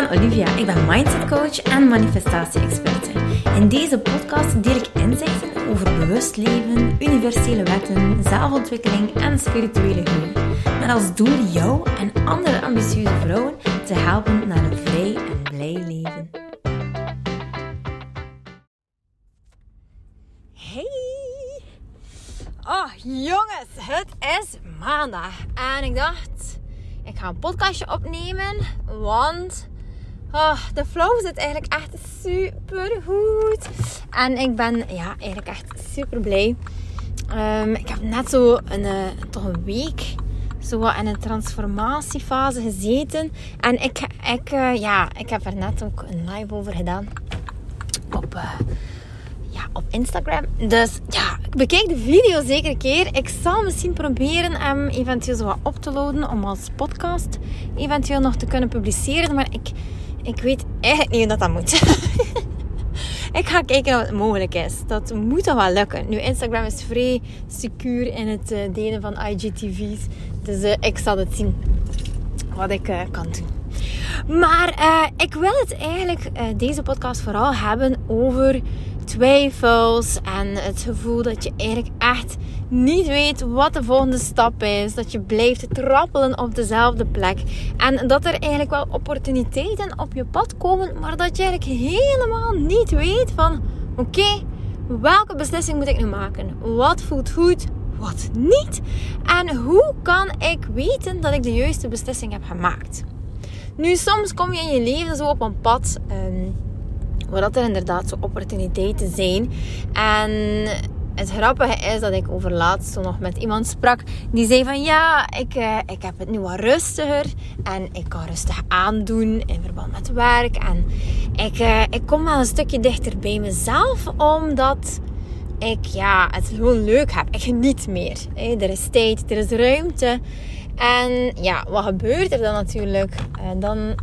ben Olivia. Ik ben mindset coach en manifestatie-experte. In deze podcast deel ik inzichten over bewust leven, universele wetten, zelfontwikkeling en spirituele groei. Met als doel jou en andere ambitieuze vrouwen te helpen naar een vrij en blij leven. Hey! Oh jongens, het is maandag en ik dacht ik ga een podcastje opnemen. Want oh, de flow zit eigenlijk echt super goed. En ik ben ja, eigenlijk echt super blij. Um, ik heb net zo een, uh, toch een week zo in een transformatiefase gezeten. En ik, ik, uh, ja, ik heb er net ook een live over gedaan. Op, uh, ja, op Instagram. Dus ja, bekijk de video zeker een keer. Ik zal misschien proberen hem eventueel zo wat op te loaden om als podcast eventueel nog te kunnen publiceren. Maar ik, ik weet eigenlijk niet hoe dat, dat moet. ik ga kijken het mogelijk is. Dat moet dan wel lukken. Nu, Instagram is vrij secuur in het uh, delen van IGTV's. Dus uh, ik zal het zien wat ik uh, kan doen. Maar ik wil het eigenlijk deze podcast vooral hebben over twijfels en het gevoel dat je eigenlijk echt niet weet wat de volgende stap is. Dat je blijft trappelen op dezelfde plek. En dat er eigenlijk wel opportuniteiten op je pad komen, maar dat je eigenlijk helemaal niet weet van oké, welke beslissing moet ik nu maken? Wat voelt goed? Wat niet? En hoe kan ik weten dat ik de juiste beslissing heb gemaakt? Nu, soms kom je in je leven zo op een pad. Um, waar dat er inderdaad zo opportuniteiten zijn. En het grappige is dat ik over laatst nog met iemand sprak die zei van ja, ik, uh, ik heb het nu wat rustiger en ik kan rustig aandoen in verband met werk. En ik, uh, ik kom wel een stukje dichter bij mezelf omdat ik ja, het gewoon leuk heb. Ik geniet meer. Er is tijd, er is ruimte. En ja, wat gebeurt er dan natuurlijk? Uh, dan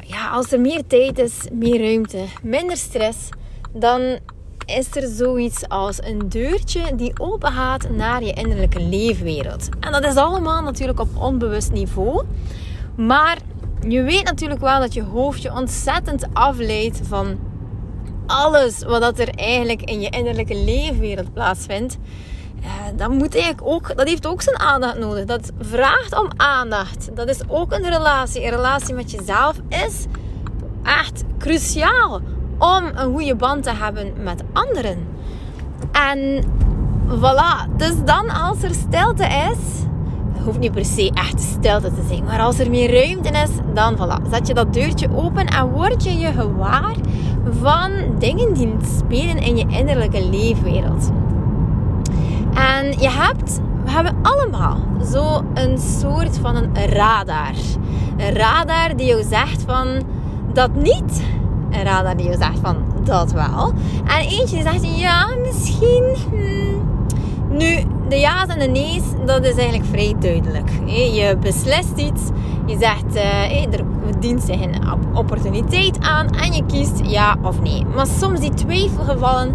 ja, als er meer tijd is, meer ruimte, minder stress, dan is er zoiets als een deurtje die open gaat naar je innerlijke leefwereld. En dat is allemaal natuurlijk op onbewust niveau. Maar je weet natuurlijk wel dat je hoofd je ontzettend afleidt van alles wat er eigenlijk in je innerlijke leefwereld plaatsvindt. Dat, moet eigenlijk ook, dat heeft ook zijn aandacht nodig. Dat vraagt om aandacht. Dat is ook een relatie. Een relatie met jezelf is echt cruciaal om een goede band te hebben met anderen. En voilà. Dus dan als er stilte is, hoeft niet per se echt stilte te zijn, maar als er meer ruimte is, dan voilà. Zet je dat deurtje open en word je je gewaar van dingen die spelen in je innerlijke leefwereld. En je hebt, we hebben allemaal zo een soort van een radar. Een radar die jou zegt van dat niet. Een radar die jou zegt van dat wel. En eentje die zegt ja, misschien. Hmm. Nu, de ja's en de nee's, dat is eigenlijk vrij duidelijk. Je beslist iets, je zegt uh, er dient zich een opportuniteit aan en je kiest ja of nee. Maar soms die twijfelgevallen,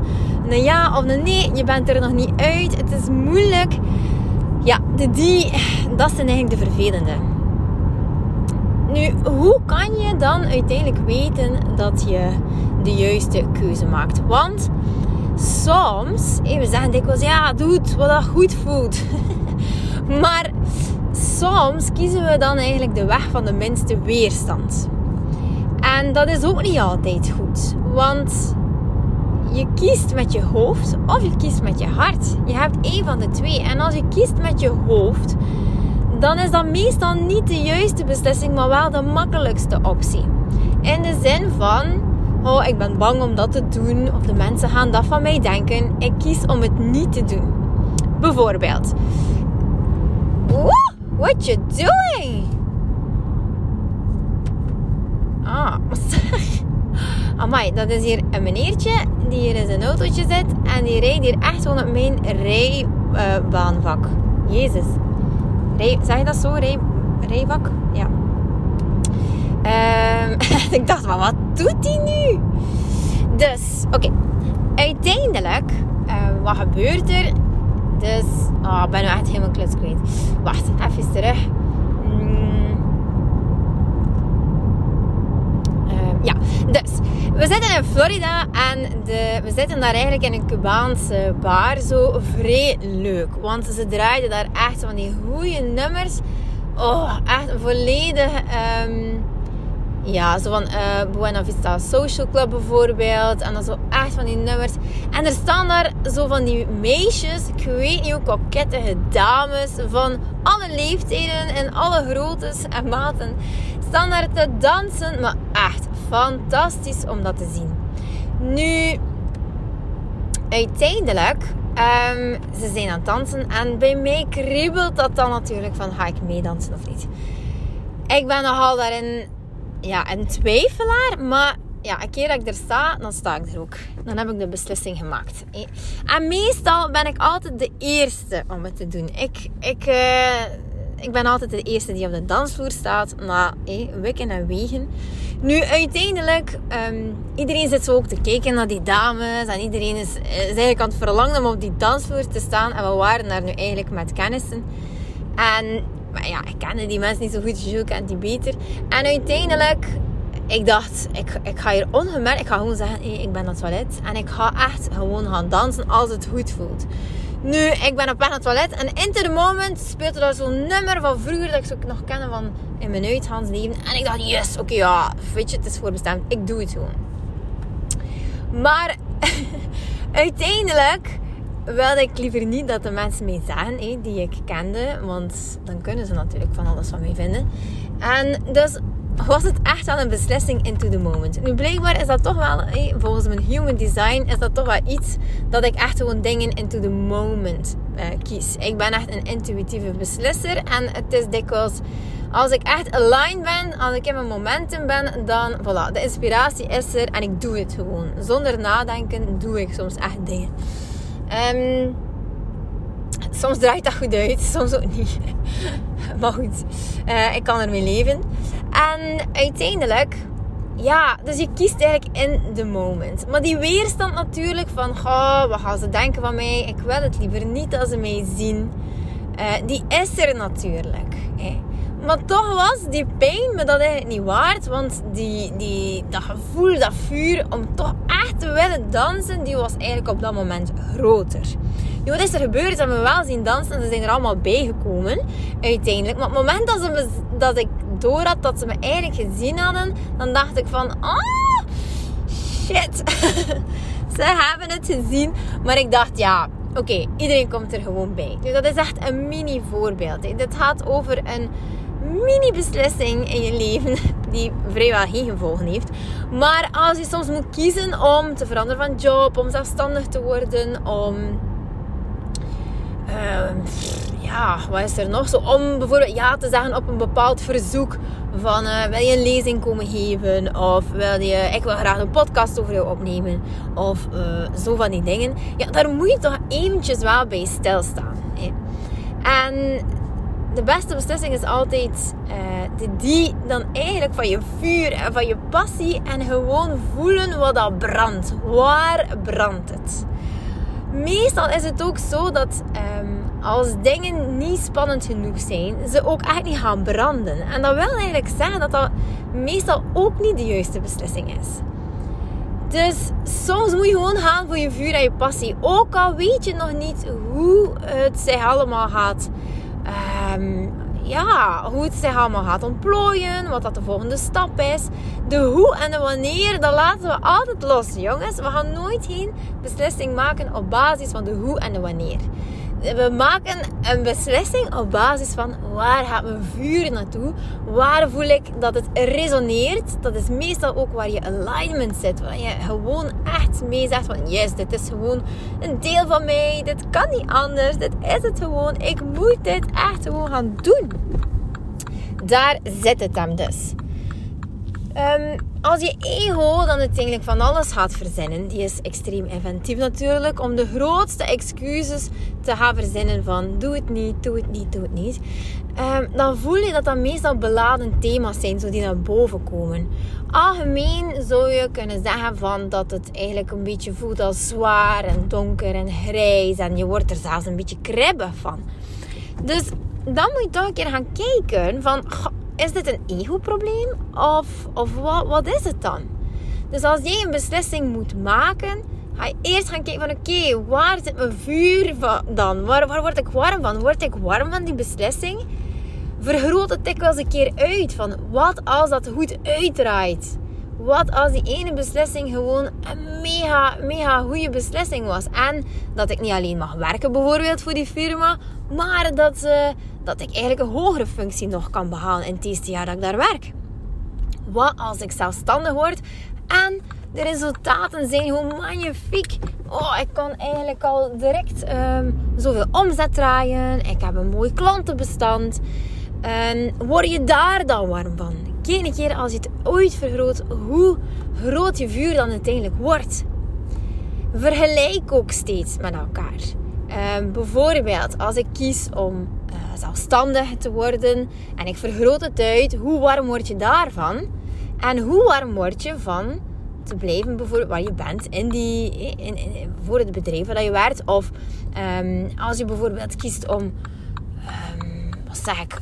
een ja of een nee, je bent er nog niet uit, het is moeilijk. Ja, de die, dat zijn eigenlijk de vervelende. Nu, hoe kan je dan uiteindelijk weten dat je de juiste keuze maakt? Want soms, we zeggen dikwijls, ja, doe wat dat goed voelt. maar soms kiezen we dan eigenlijk de weg van de minste weerstand. En dat is ook niet altijd goed. Want je kiest met je hoofd of je kiest met je hart. Je hebt één van de twee. En als je kiest met je hoofd, dan is dat meestal niet de juiste beslissing, maar wel de makkelijkste optie. In de zin van, oh, ik ben bang om dat te doen, of de mensen gaan dat van mij denken. Ik kies om het niet te doen. Bijvoorbeeld, what you doing? Ah, Amai, dat is hier een meneertje die hier in zijn autootje zit en die rijdt hier echt gewoon op mijn rijbaanvak. Uh, Jezus. Rij, zeg je dat zo? Rij, rijvak? Ja. Um, ik dacht, maar wat doet hij nu? Dus, oké. Uiteindelijk, uh, wat gebeurt er? Dus, oh, ik ben nu echt helemaal kluts kwijt. Wacht, even terug. Mm. Dus, we zitten in Florida en de, we zitten daar eigenlijk in een Cubaanse bar. Zo vrij leuk. Want ze draaiden daar echt van die goede nummers. Oh, echt volledig... Um, ja, zo van uh, Buena Vista Social Club bijvoorbeeld. En dan zo echt van die nummers. En er staan daar zo van die meisjes, ik weet niet hoe kokettige dames van alle leeftijden en alle groottes en maten. Staan daar te dansen, maar echt fantastisch om dat te zien. Nu, uiteindelijk, um, ze zijn aan het dansen en bij mij kriebelt dat dan natuurlijk van ga ik meedansen of niet. Ik ben nogal daarin ja, een twijfelaar, maar ja, een keer dat ik er sta, dan sta ik er ook. Dan heb ik de beslissing gemaakt. En meestal ben ik altijd de eerste om het te doen. Ik, ik, uh, ik ben altijd de eerste die op de dansvloer staat na hey, wikken en wegen. Nu, uiteindelijk, um, iedereen zit zo ook te kijken naar die dames. En iedereen is, is eigenlijk aan het verlangen om op die dansvloer te staan. En we waren daar nu eigenlijk met kennissen. En maar ja, ik kende die mensen niet zo goed. Je kent die beter. En uiteindelijk, ik dacht, ik, ik ga hier ongemerkt, ik ga gewoon zeggen, hey, ik ben naar het toilet. En ik ga echt gewoon gaan dansen als het goed voelt. Nu, ik ben op weg naar het toilet en in the moment speelde er zo'n nummer van vroeger dat ik zo nog kende van in mijn uitgaansleven. En ik dacht, yes, oké, ja, weet je, het is voorbestemd. Ik doe het gewoon. Maar uiteindelijk wilde ik liever niet dat de mensen mij zagen die ik kende. Want dan kunnen ze natuurlijk van alles van mij vinden. En dus was het echt wel een beslissing into the moment. Nu blijkbaar is dat toch wel, volgens mijn human design, is dat toch wel iets dat ik echt gewoon dingen into the moment uh, kies. Ik ben echt een intuïtieve beslisser. En het is dikwijls, als ik echt aligned ben, als ik in mijn momentum ben, dan voilà, de inspiratie is er en ik doe het gewoon. Zonder nadenken doe ik soms echt dingen. Um, soms draait dat goed uit, soms ook niet. maar goed, uh, ik kan ermee leven. En uiteindelijk, ja, dus je kiest eigenlijk in de moment. Maar die weerstand natuurlijk van, goh, wat gaan ze denken van mij? Ik wil het liever niet als ze mij zien. Uh, die is er natuurlijk. Maar toch was die pijn me dat eigenlijk niet waard. Want die, die, dat gevoel, dat vuur om toch echt te willen dansen, die was eigenlijk op dat moment groter. Nu, wat is er gebeurd? Ze hebben me wel zien dansen en ze zijn er allemaal bijgekomen. Uiteindelijk. Maar op het moment dat, ze dat ik door had dat ze me eigenlijk gezien hadden, dan dacht ik van... Ah, shit. ze hebben het gezien. Maar ik dacht, ja, oké, iedereen komt er gewoon bij. Nu, dat is echt een mini voorbeeld. Dit gaat over een mini-beslissing in je leven die vrijwel geen gevolgen heeft. Maar als je soms moet kiezen om te veranderen van job, om zelfstandig te worden, om. Uh, ja, wat is er nog zo? Om bijvoorbeeld ja te zeggen op een bepaald verzoek van uh, wil je een lezing komen geven of wil je, ik wil graag een podcast over jou opnemen of uh, zo van die dingen. Ja, daar moet je toch eventjes wel bij stilstaan. Hè? En de beste beslissing is altijd uh, die dan eigenlijk van je vuur en van je passie en gewoon voelen wat dat brandt. Waar brandt het? Meestal is het ook zo dat um, als dingen niet spannend genoeg zijn, ze ook echt niet gaan branden. En dat wil eigenlijk zeggen dat dat meestal ook niet de juiste beslissing is. Dus soms moet je gewoon gaan voor je vuur en je passie. Ook al weet je nog niet hoe het zich allemaal gaat um, ja, hoe het zich allemaal gaat ontplooien, wat dat de volgende stap is. De hoe en de wanneer, dat laten we altijd los, jongens. We gaan nooit geen beslissing maken op basis van de hoe en de wanneer we maken een beslissing op basis van waar gaat mijn vuur naartoe? Waar voel ik dat het resoneert? Dat is meestal ook waar je alignment zit. Waar je gewoon echt mee zegt van yes, dit is gewoon een deel van mij. Dit kan niet anders. Dit is het gewoon. Ik moet dit echt gewoon gaan doen. Daar zit het hem dus. Um, als je ego dan uiteindelijk van alles gaat verzinnen, die is extreem inventief natuurlijk, om de grootste excuses te gaan verzinnen van doe het niet, doe het niet, doe het niet. Um, dan voel je dat dat meestal beladen thema's zijn, zo die naar boven komen. Algemeen zou je kunnen zeggen van dat het eigenlijk een beetje voelt als zwaar en donker en grijs en je wordt er zelfs een beetje kribbig van. Dus dan moet je toch een keer gaan kijken van is dit een ego-probleem? Of, of wat, wat is het dan? Dus als jij een beslissing moet maken, ga je eerst gaan kijken van oké, waar zit mijn vuur van dan? Waar, waar word ik warm van? Word ik warm van die beslissing? Vergroot het dikwijls een keer uit van wat als dat goed uitdraait? Wat als die ene beslissing gewoon een mega, mega goede beslissing was? En dat ik niet alleen mag werken bijvoorbeeld voor die firma, maar dat, uh, dat ik eigenlijk een hogere functie nog kan behalen in het eerste jaar dat ik daar werk. Wat als ik zelfstandig word en de resultaten zijn gewoon magnifiek. Oh, ik kan eigenlijk al direct um, zoveel omzet draaien. Ik heb een mooi klantenbestand. En word je daar dan warm van? Kijk een keer als je het ooit vergroot, hoe groot je vuur dan uiteindelijk wordt. Vergelijk ook steeds met elkaar. Um, bijvoorbeeld, als ik kies om uh, zelfstandig te worden en ik vergroot het uit, hoe warm word je daarvan? En hoe warm word je van te blijven bijvoorbeeld waar je bent in die, in, voor het bedrijf waar je werkt? Of um, als je bijvoorbeeld kiest om, um, wat zeg ik,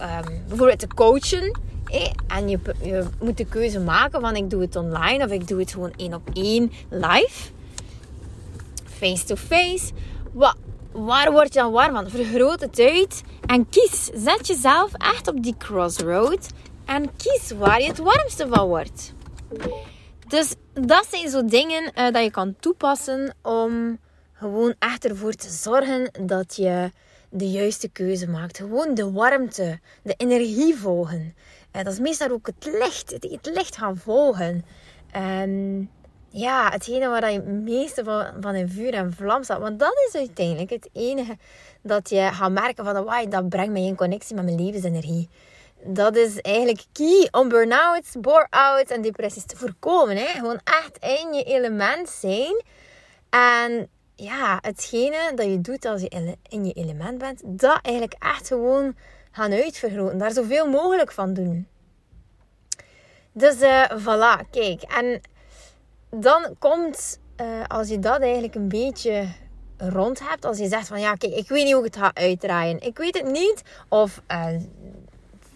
bijvoorbeeld te coachen. en je, je moet de keuze maken van ik doe het online of ik doe het gewoon één op één live. Face to face. Waar word je dan warm van? Vergroot het uit en kies. Zet jezelf echt op die crossroad en kies waar je het warmste van wordt. Dus dat zijn zo dingen uh, dat je kan toepassen om gewoon echt ervoor te zorgen dat je de juiste keuze maakt. Gewoon de warmte, de energie volgen. Uh, dat is meestal ook het licht, het, licht gaan volgen. En ja, hetgene waar je het meeste van, van in vuur en vlam staat. Want dat is uiteindelijk het enige dat je gaat merken van... Wauw, dat brengt mij in connectie met mijn levensenergie. Dat is eigenlijk key om burn-outs, bore-outs en depressies te voorkomen. Hè? Gewoon echt in je element zijn. En ja, hetgene dat je doet als je in je element bent, dat eigenlijk echt gewoon gaan uitvergroten. Daar zoveel mogelijk van doen. Dus uh, voilà, kijk. En dan komt, uh, als je dat eigenlijk een beetje rond hebt, als je zegt van ja, kijk, ik weet niet hoe ik het ga uitdraaien. Ik weet het niet. Of uh,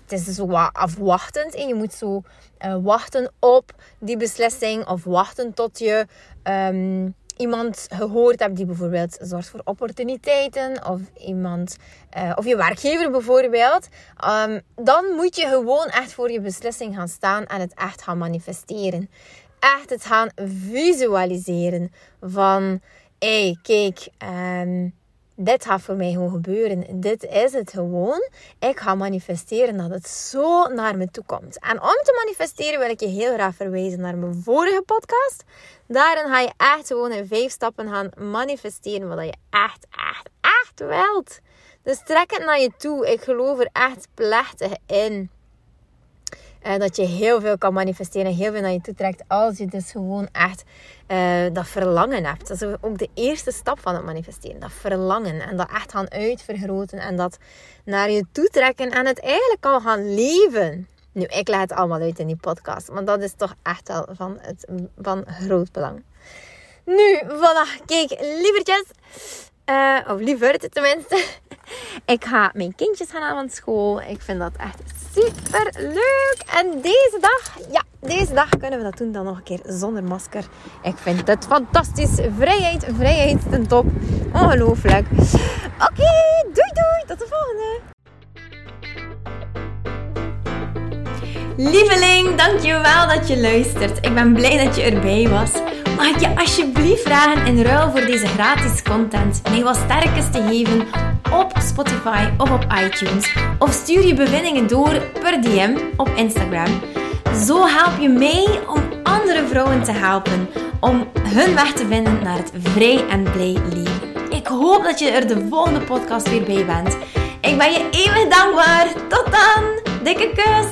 het is zo afwachtend. En je moet zo uh, wachten op die beslissing. Of wachten tot je um, iemand gehoord hebt die bijvoorbeeld zorgt voor opportuniteiten. Of iemand, of je werkgever bijvoorbeeld. Um, dan moet je gewoon echt voor je beslissing gaan staan en het echt gaan manifesteren echt het gaan visualiseren van, hey, kijk, um, dit gaat voor mij gewoon gebeuren. Dit is het gewoon. Ik ga manifesteren dat het zo naar me toe komt. En om te manifesteren wil ik je heel graag verwijzen naar mijn vorige podcast. Daarin ga je echt gewoon in vijf stappen gaan manifesteren wat je echt, echt, echt wilt. Dus trek het naar je toe. Ik geloof er echt plechtig in. Uh, dat je heel veel kan manifesteren, heel veel naar je toe trekt. Als je dus gewoon echt uh, dat verlangen hebt. Dat is ook de eerste stap van het manifesteren. Dat verlangen. En dat echt gaan uitvergroten. En dat naar je toe trekken. En het eigenlijk al gaan leven. Nu, ik leg het allemaal uit in die podcast. Maar dat is toch echt wel van, het, van groot belang. Nu, voilà. Kijk, lievertjes. Uh, of liever tenminste. Ik ga mijn kindjes gaan aan school. Ik vind dat echt super leuk. En deze dag, ja, deze dag kunnen we dat doen dan nog een keer zonder masker. Ik vind het fantastisch. Vrijheid, vrijheid ten top. Ongelooflijk. Oké, doei doei. Tot de volgende. Lieveling, dankjewel dat je luistert. Ik ben blij dat je erbij was. Mag ik je alsjeblieft vragen in ruil voor deze gratis content mij wat sterkes te geven op Spotify of op iTunes? Of stuur je bevindingen door per DM op Instagram. Zo help je mij om andere vrouwen te helpen om hun weg te vinden naar het vrij en blij leven. Ik hoop dat je er de volgende podcast weer bij bent. Ik ben je eeuwig dankbaar. Tot dan. Dikke kus.